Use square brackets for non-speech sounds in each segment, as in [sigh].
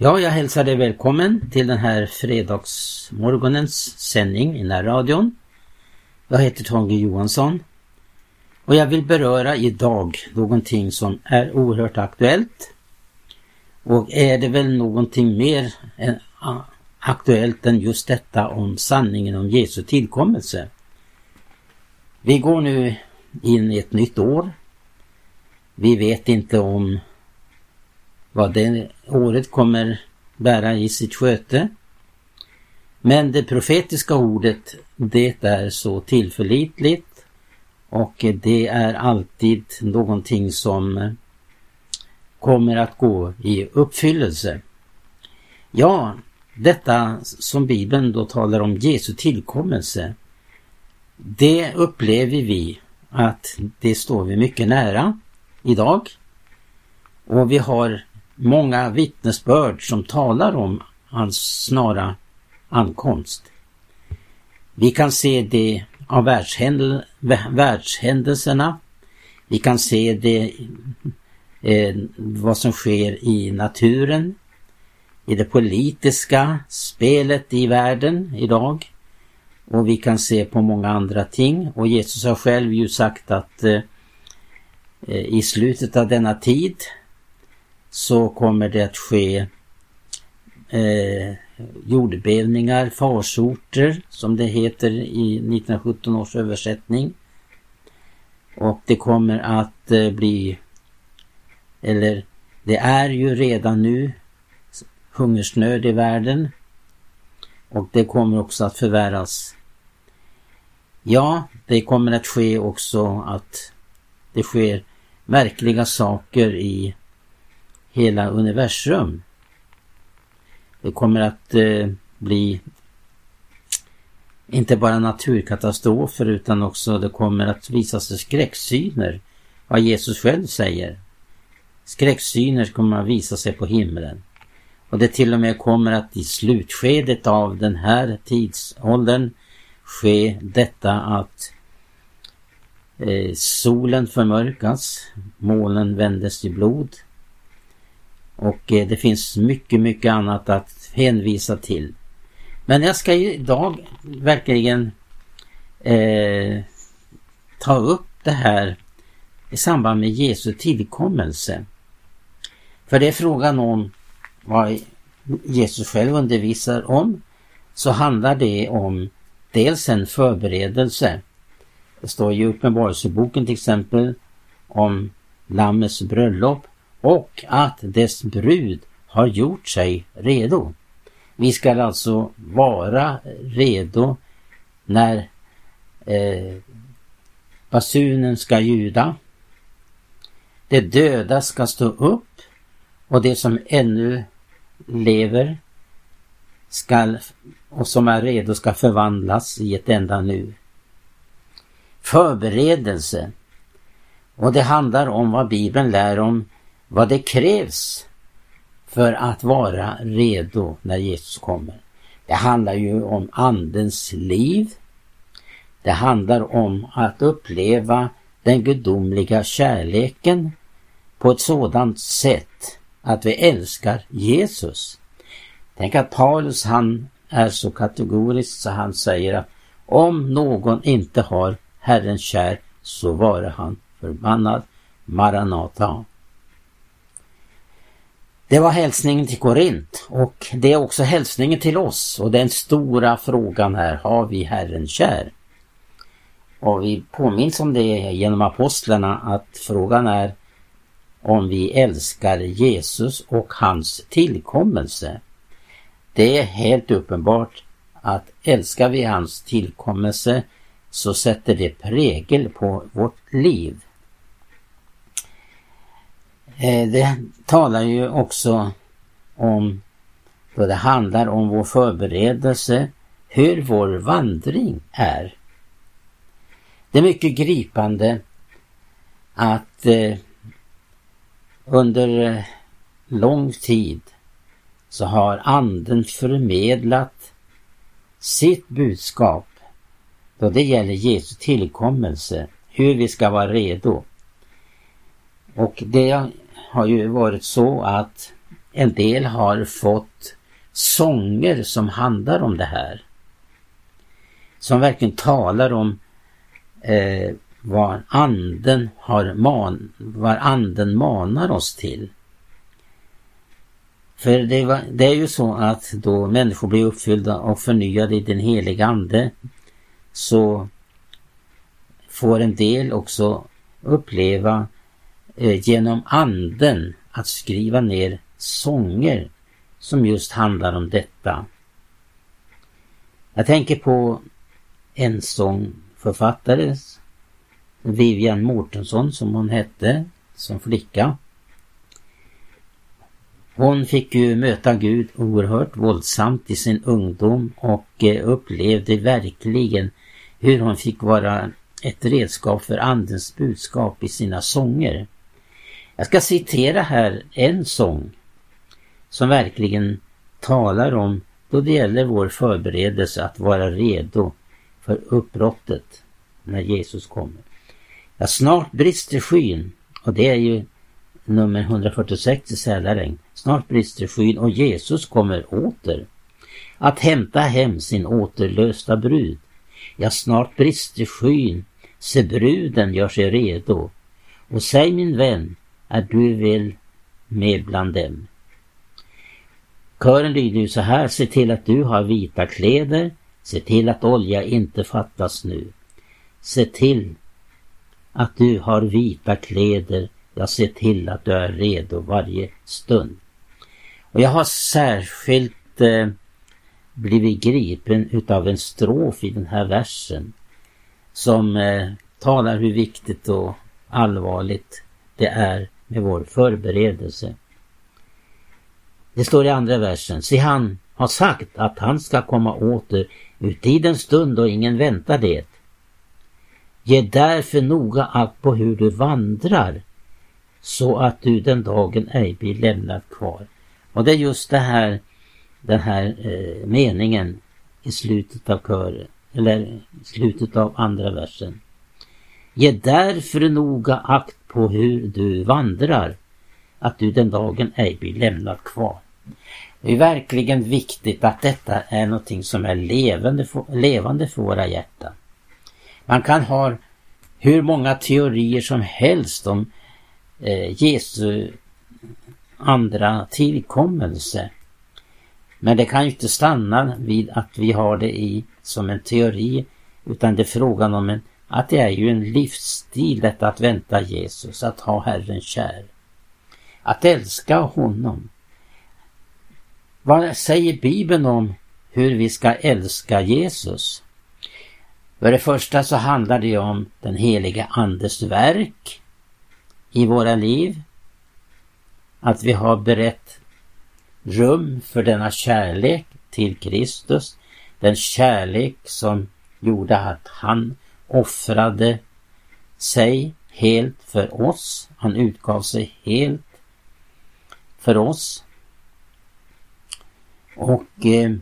Ja, jag hälsar dig välkommen till den här fredagsmorgonens sändning i närradion. Jag heter Tage Johansson och jag vill beröra idag någonting som är oerhört aktuellt. Och är det väl någonting mer aktuellt än just detta om sanningen om Jesu tillkommelse. Vi går nu in i ett nytt år. Vi vet inte om vad det året kommer bära i sitt sköte. Men det profetiska ordet det är så tillförlitligt och det är alltid någonting som kommer att gå i uppfyllelse. Ja, detta som Bibeln då talar om Jesu tillkommelse, det upplever vi att det står vi mycket nära idag. Och vi har många vittnesbörd som talar om hans snara ankomst. Vi kan se det av världshändel världshändelserna. Vi kan se det eh, vad som sker i naturen, i det politiska spelet i världen idag. Och vi kan se på många andra ting och Jesus har själv ju sagt att eh, eh i slutet av denna tid så kommer det att ske eh, jordbävningar, farsorter som det heter i 1917 års översättning. Och det kommer att eh, bli, eller det är ju redan nu hungersnöd i världen och det kommer också att förvärras. Ja, det kommer att ske också att det sker märkliga saker i hela universum. Det kommer att eh, bli inte bara naturkatastrofer utan också det kommer att visa sig skräcksyner. Vad Jesus själv säger. Skräcksyner kommer att visa sig på himlen. Och det till och med kommer att i slutskedet av den här tidsåldern ske detta att eh, solen förmörkas, molnen vändes till blod, och eh, det finns mycket, mycket annat att hänvisa till. Men jag ska idag verkligen eh, ta upp det här i samband med Jesu tillkommelse. För det är frågan om vad Jesus själv undervisar om så handlar det om dels en förberedelse. Det står i Uppenbarelseboken till exempel om Lammets bröllop och att dess brud har gjort sig redo. Vi ska alltså vara redo när eh, basunen ska ljuda. De döda ska stå upp och det som ännu lever skall, och som är redo ska förvandlas i ett enda nu. Förberedelse. Och det handlar om vad Bibeln lär om vad det krävs för att vara redo när Jesus kommer. Det handlar ju om andens liv. Det handlar om att uppleva den gudomliga kärleken på ett sådant sätt att vi älskar Jesus. Tänk att Paulus han är så kategorisk så han säger att om någon inte har Herren kär så vare han förbannad. Maranata. Det var hälsningen till Korint och det är också hälsningen till oss och den stora frågan här, har vi Herren kär? Och vi påminns om det genom apostlarna att frågan är om vi älskar Jesus och hans tillkommelse. Det är helt uppenbart att älskar vi hans tillkommelse så sätter det prägel på vårt liv. Eh, det talar ju också om, då det handlar om vår förberedelse, hur vår vandring är. Det är mycket gripande att eh, under eh, lång tid så har anden förmedlat sitt budskap då det gäller Jesu tillkommelse, hur vi ska vara redo. Och det har ju varit så att en del har fått sånger som handlar om det här. Som verkligen talar om eh, vad anden har man, vad anden manar oss till. För det, var, det, är ju så att då människor blir uppfyllda och förnyade i den heliga ande så får en del också uppleva Eh, genom anden att skriva ner sånger som just handlar om detta. Jag tänker på en sångförfattare, Vivian Mårtensson som hon hette som flicka. Hon fick ju möta Gud oerhört våldsamt i sin ungdom och eh, upplevde verkligen hur hon fick vara ett redskap för Andens budskap i sina sånger. Jag ska citera här en sång som verkligen talar om då det gäller vår förberedelse att vara redo för uppbrottet när Jesus kommer. Ja, snart brister skyn och det är ju nummer 146 i Sälaräng. Snart brister skyn och Jesus kommer åter att hämta hem sin återlösta brud. Ja, snart brister skyn, se bruden gör sig redo. Och säg min vän, är du väl med bland dem? Kören lyder ju så här, se till att du har vita kläder, se till att olja inte fattas nu. Se till att du har vita kläder, jag ser till att du är redo varje stund. Och jag har särskilt eh, blivit gripen utav en strof i den här versen som eh, talar hur viktigt och allvarligt det är med vår förberedelse. Det står i andra versen. Se han har sagt att han ska komma åter uti den stund då ingen väntar det. Ge därför noga akt på hur du vandrar så att du den dagen ej blir lämnad kvar. Och det är just det här, den här eh, meningen i slutet av kören, eller slutet av andra versen. Ge därför noga akt på hur du vandrar, att du den dagen ej blir lämnad kvar. Det är verkligen viktigt att detta är någonting som är levande, levande för våra hjärtan. Man kan ha hur många teorier som helst om eh, Jesu andra tillkommelse. Men det kan ju inte stanna vid att vi har det i som en teori utan det är frågan om en, att det är ju en livsstil detta att vänta Jesus, att ha Herren kär. Att älska honom. Vad säger Bibeln om hur vi ska älska Jesus? För det första så handlar det om den heliga Andes verk i våra liv. Att vi har berett rum för denna kärlek till Kristus. Den kärlek som gjorde att han offrade sig helt för oss. Han utgav sig helt för oss. Och eh,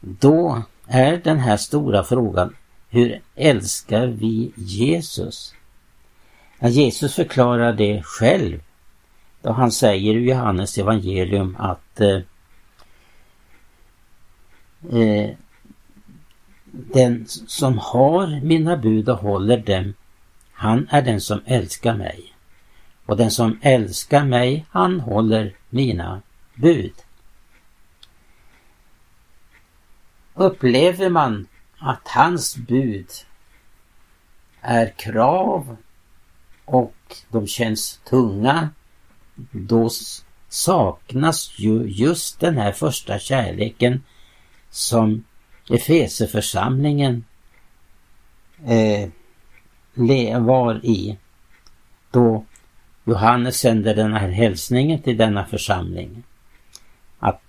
då är den här stora frågan, hur älskar vi Jesus? Ja, Jesus förklarar det själv då han säger i Johannes evangelium att eh, eh, den som har mina bud och håller dem, han är den som älskar mig. Och den som älskar mig, han håller mina bud. Upplever man att hans bud är krav och de känns tunga, då saknas ju just den här första kärleken som Efeseförsamlingen eh, var i då Johannes sände den här hälsningen till denna församling. Att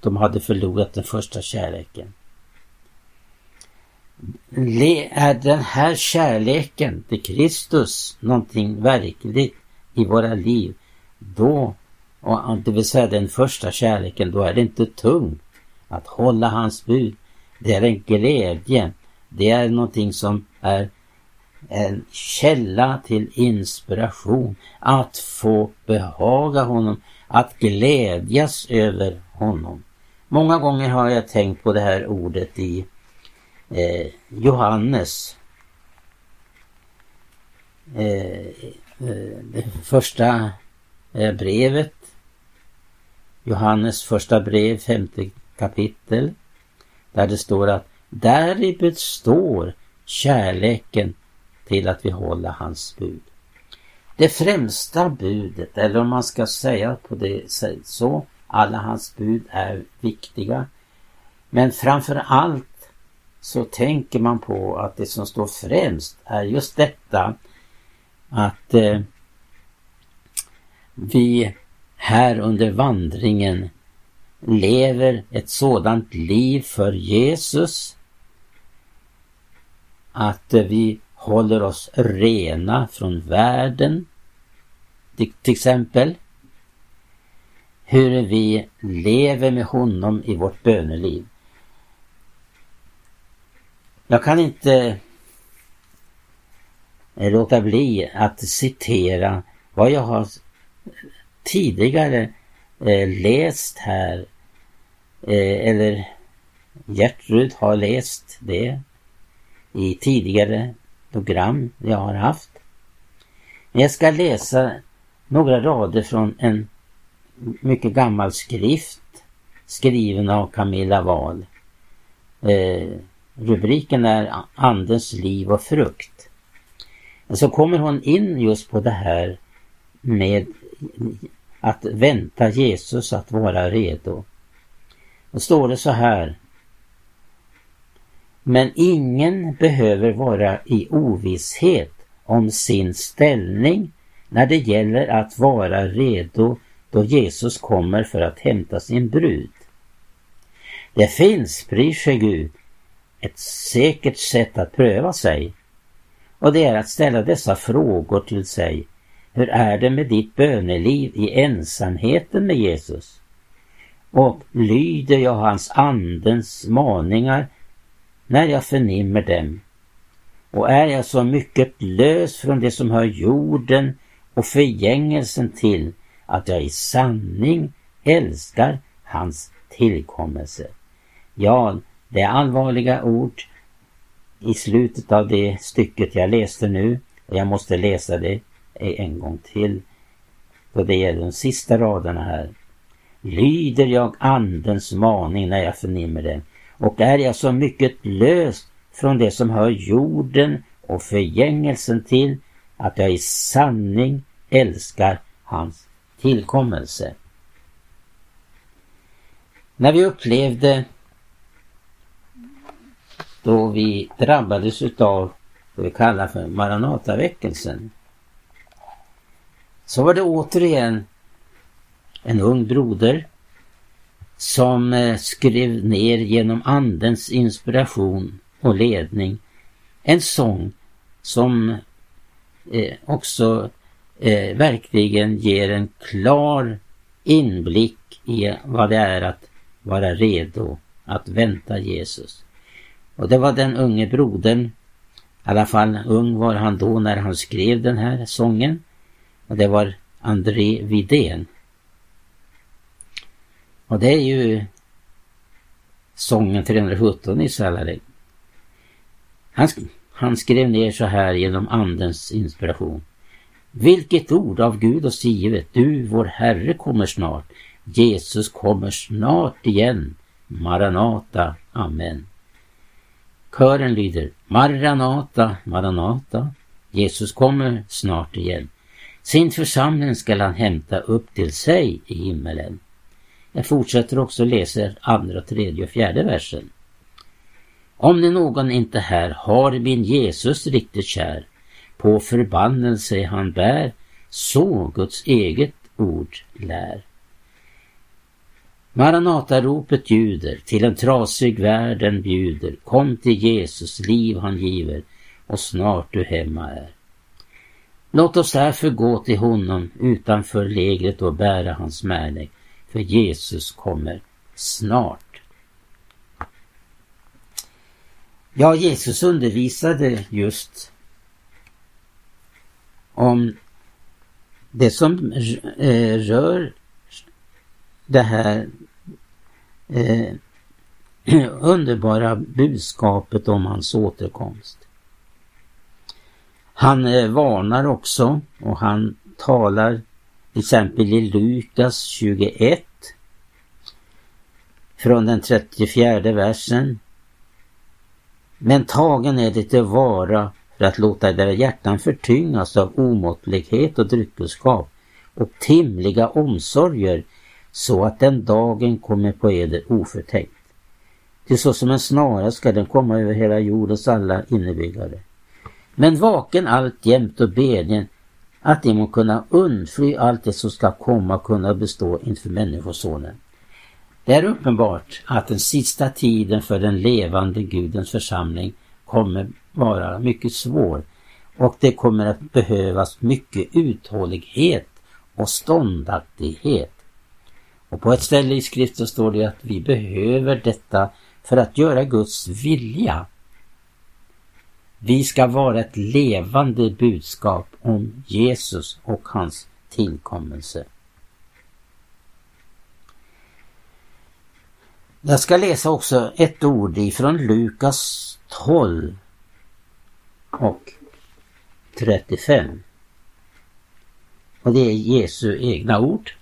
de hade förlorat den första kärleken är den här kärleken till Kristus någonting verkligt i våra liv, då, och det vill säga den första kärleken, då är det inte tungt att hålla hans bud. Det är en glädje. Det är någonting som är en källa till inspiration. Att få behaga honom, att glädjas över honom. Många gånger har jag tänkt på det här ordet i eh, Johannes. Eh, det första eh, brevet. Johannes första brev, femte kapitel. Där det står att däri består kärleken till att vi håller hans bud. Det främsta budet, eller om man ska säga på det sättet så, alla hans bud är viktiga. Men framför allt så tänker man på att det som står främst är just detta att eh, vi här under vandringen lever ett sådant liv för Jesus att vi håller oss rena från världen. Till exempel hur vi lever med honom i vårt böneliv. Jag kan inte låta bli att citera vad jag har tidigare eh, läst här. Eh, eller Gertrud har läst det i tidigare program jag har haft. Men jag ska läsa några rader från en mycket gammal skrift skriven av Camilla Wahl. Eh, rubriken är Andens liv och frukt. Så kommer hon in just på det här med att vänta Jesus att vara redo. Då står det så här. Men ingen behöver vara i ovisshet om sin ställning när det gäller att vara redo då Jesus kommer för att hämta sin brud. Det finns, bryr sig Gud, ett säkert sätt att pröva sig och det är att ställa dessa frågor till sig. Hur är det med ditt böneliv i ensamheten med Jesus? Och lyder jag hans andens maningar när jag förnimmer dem? Och är jag så mycket lös från det som hör jorden och förgängelsen till att jag i sanning älskar hans tillkommelse. Ja, det är allvarliga ord i slutet av det stycket jag läste nu. Och jag måste läsa det en gång till. då det gäller de sista raderna här. Lyder jag andens maning när jag förnimmer den och är jag så mycket löst från det som hör jorden och förgängelsen till att jag i sanning älskar hans tillkommelse. När vi upplevde då vi drabbades utav det vi kallar för Maranataväckelsen så var det återigen en ung broder som eh, skrev ner genom andens inspiration och ledning en sång som eh, också eh, verkligen ger en klar inblick i vad det är att vara redo att vänta Jesus. Och det var den unge brodern, i alla fall ung var han då när han skrev den här sången. Och det var André Vidén. Och det är ju sången 317 i Salare. Han, han skrev ner så här genom andens inspiration. Vilket ord av Gud oss givet, du vår Herre kommer snart. Jesus kommer snart igen. Maranata. Amen. Kören lyder Maranata, Maranata. Jesus kommer snart igen. Sin församling skall han hämta upp till sig i himmelen. Jag fortsätter också läsa andra, tredje och fjärde versen. Om ni någon inte här har min Jesus riktigt kär, på förbannelse han bär, så Guds eget ord lär. Maranataropet ljuder, till en trasig världen bjuder, kom till Jesus, liv han giver, och snart du hemma är. Låt oss därför gå till honom utanför lägret och bära hans märne, för Jesus kommer snart. Ja, Jesus undervisade just om det som eh, rör det här eh, [clears throat] underbara budskapet om hans återkomst. Han eh, varnar också och han talar till exempel i Lukas 21 från den 34 versen. Men tagen är det tillvara för att låta era hjärtan förtyngas av omåttlighet och dryckenskap och timliga omsorger så att den dagen kommer på eder oförtänkt. Till så som en snara ska den komma över hela jordens alla innebyggare. Men vaken alltjämt och bedjen att de må kunna undfly allt det som ska komma och kunna bestå inför Människosonen. Det är uppenbart att den sista tiden för den levande Gudens församling kommer vara mycket svår och det kommer att behövas mycket uthållighet och ståndaktighet. Och på ett ställe i skriften står det att vi behöver detta för att göra Guds vilja. Vi ska vara ett levande budskap om Jesus och hans tillkommelse. Jag ska läsa också ett ord ifrån Lukas 12 och 35. Och det är Jesu egna ord.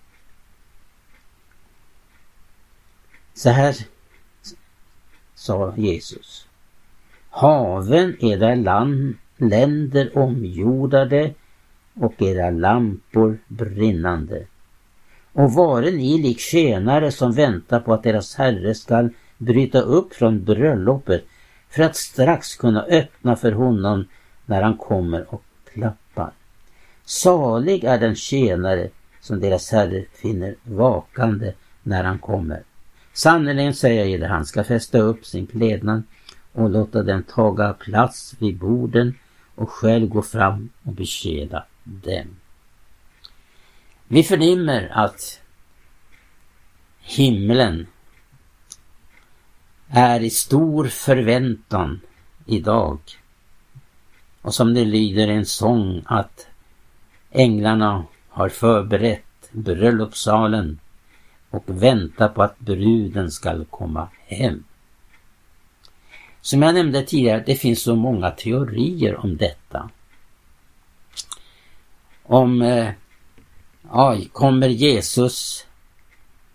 Så här sa Jesus. Haven era land, länder omjordade och era lampor brinnande. Och vare ni lik tjänare som väntar på att deras herre skall bryta upp från bröllopet för att strax kunna öppna för honom när han kommer och klappar. Salig är den tjänare som deras herre finner vakande när han kommer. Sannerligen säger jag er, han ska fästa upp sin klädnad och låta den taga plats vid borden och själv gå fram och beskeda dem. Vi förnimmer att himlen är i stor förväntan idag. Och som det lyder en sång att änglarna har förberett bröllopssalen och väntar på att bruden skall komma hem. Som jag nämnde tidigare, det finns så många teorier om detta. Om, eh, aj, kommer Jesus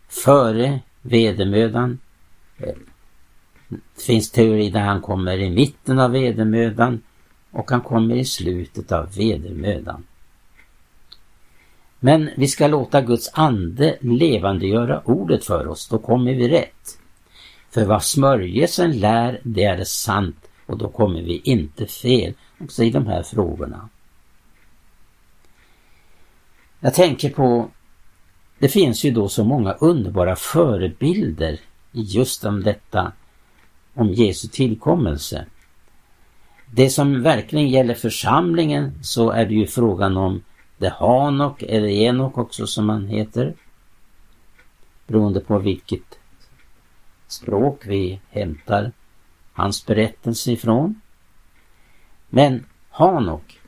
före vedermödan? Eh, det finns teorier där han kommer i mitten av vedermödan och han kommer i slutet av vedermödan. Men vi ska låta Guds ande levandegöra ordet för oss, då kommer vi rätt. För vad smörjelsen lär, det är sant och då kommer vi inte fel också i de här frågorna. Jag tänker på, det finns ju då så många underbara förebilder i just om detta, om Jesu tillkommelse. Det som verkligen gäller församlingen så är det ju frågan om det Hanok eller Enok också som han heter. Beroende på vilket språk vi hämtar hans berättelse ifrån. Men Hanok,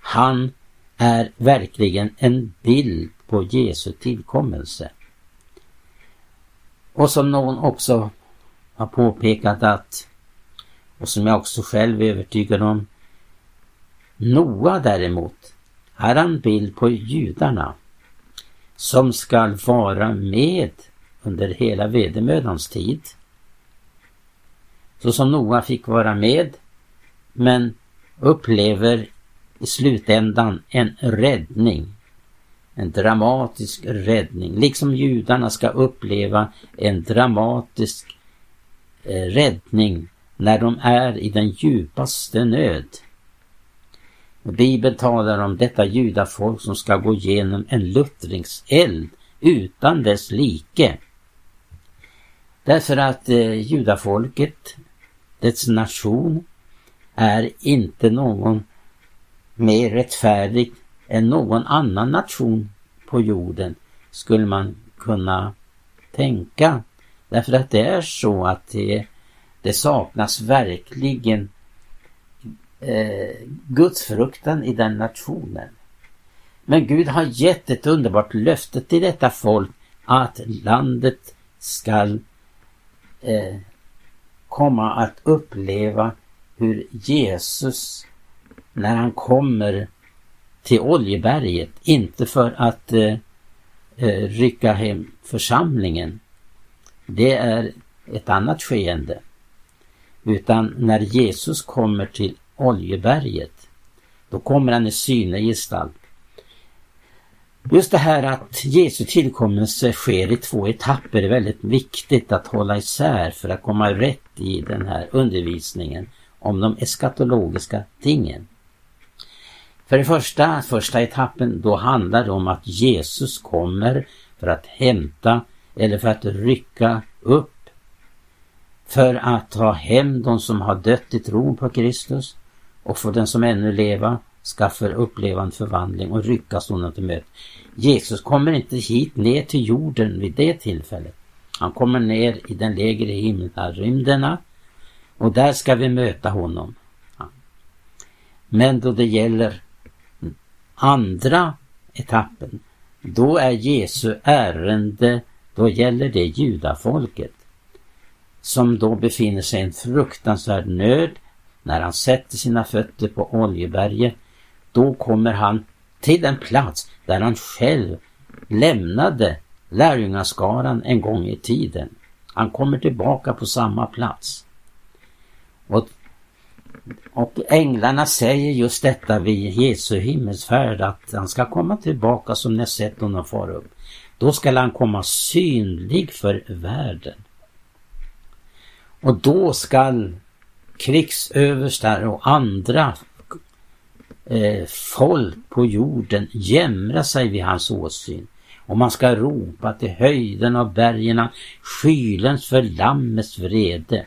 han är verkligen en bild på Jesu tillkommelse. Och som någon också har påpekat att, och som jag också själv är övertygad om, Noa däremot, är en bild på judarna som skall vara med under hela vedermödans tid. Så som Noa fick vara med men upplever i slutändan en räddning. En dramatisk räddning. Liksom judarna ska uppleva en dramatisk eh, räddning när de är i den djupaste nöd. Bibeln talar om detta judafolk som ska gå igenom en luttringseld utan dess like. Därför att eh, judafolket, dess nation, är inte någon mer rättfärdig än någon annan nation på jorden, skulle man kunna tänka. Därför att det är så att det, det saknas verkligen eh, gudsfruktan i den nationen. Men Gud har gett ett underbart löfte till detta folk att landet skall eh, komma att uppleva hur Jesus när han kommer till Oljeberget, inte för att eh, eh, rycka hem församlingen. Det är ett annat skeende. Utan när Jesus kommer till Oljeberget, då kommer han i synlig gestalt. Just det här att Jesu tillkommelse sker i två etapper är väldigt viktigt att hålla isär för att komma rätt i den här undervisningen om de eskatologiska tingen. För det första, första etappen, då handlar det om att Jesus kommer för att hämta eller för att rycka upp för att ta hem de som har dött i tron på Kristus och för den som ännu lever ska uppleva en förvandling och ryckas honom till möte. Jesus kommer inte hit ner till jorden vid det tillfället. Han kommer ner i den lägre himlarymderna och där ska vi möta honom. Men då det gäller andra etappen, då är Jesu ärende, då gäller det judafolket som då befinner sig i en fruktansvärd nöd när han sätter sina fötter på Oljeberget. Då kommer han till den plats där han själv lämnade lärjungaskaran en gång i tiden. Han kommer tillbaka på samma plats. Och, och änglarna säger just detta vid Jesu himmelsfärd att han ska komma tillbaka som ni sett honom fara upp. Då skall han komma synlig för världen. Och då skall krigsöverstar och andra eh, folk på jorden jämra sig vid hans åsyn. Och man ska ropa till höjden av bergen, skylens för lammets vrede.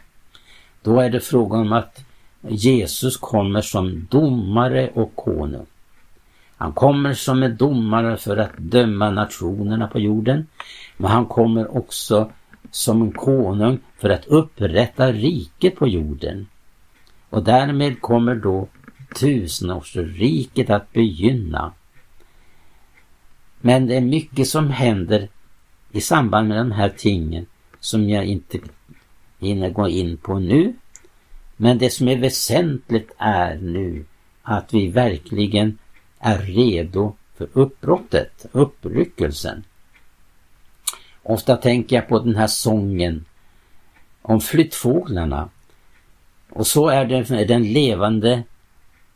Då är det frågan om att Jesus kommer som domare och konung. Han kommer som en domare för att döma nationerna på jorden. Men han kommer också som en konung för att upprätta riket på jorden. Och därmed kommer då tusenårsriket att begynna. Men det är mycket som händer i samband med de här tingen som jag inte hinner gå in på nu. Men det som är väsentligt är nu att vi verkligen är redo för uppbrottet, uppryckelsen. Ofta tänker jag på den här sången om flyttfåglarna. Och så är det med den levande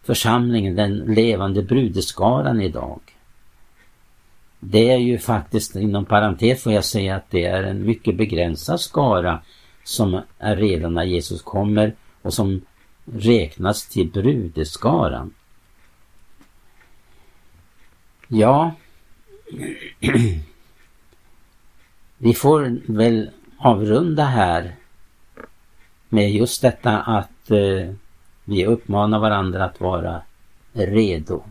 församlingen, den levande brudeskaran idag. Det är ju faktiskt, inom parentes får jag säga att det är en mycket begränsad skara som är redan när Jesus kommer och som räknas till brudeskaran. Ja, [clears throat] vi får väl avrunda här med just detta att eh, vi uppmanar varandra att vara redo.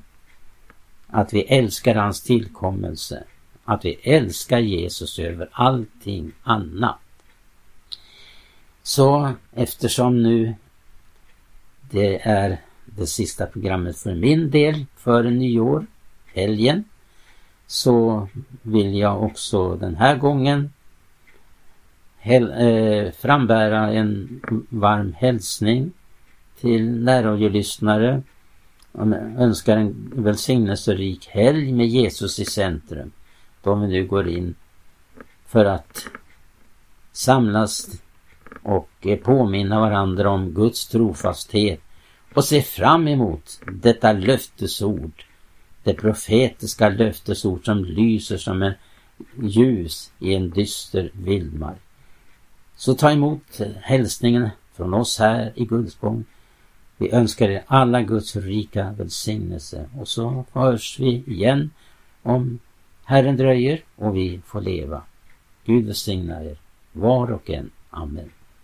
Att vi älskar hans tillkommelse. Att vi älskar Jesus över allting annat. Så eftersom nu det är det sista programmet för min del före nyår, helgen, så vill jag också den här gången eh, frambära en varm hälsning till närradiolyssnare och önskar en välsignelserik helg med Jesus i centrum. Då vi nu går in för att samlas och påminna varandra om Guds trofasthet och se fram emot detta löftesord det profetiska löftesord som lyser som en ljus i en dyster vildmark. Så ta emot hälsningen från oss här i Guldspång. Vi önskar er alla Guds rika välsignelse och så hörs vi igen om Herren dröjer och vi får leva. Gud välsigna er, var och en. Amen.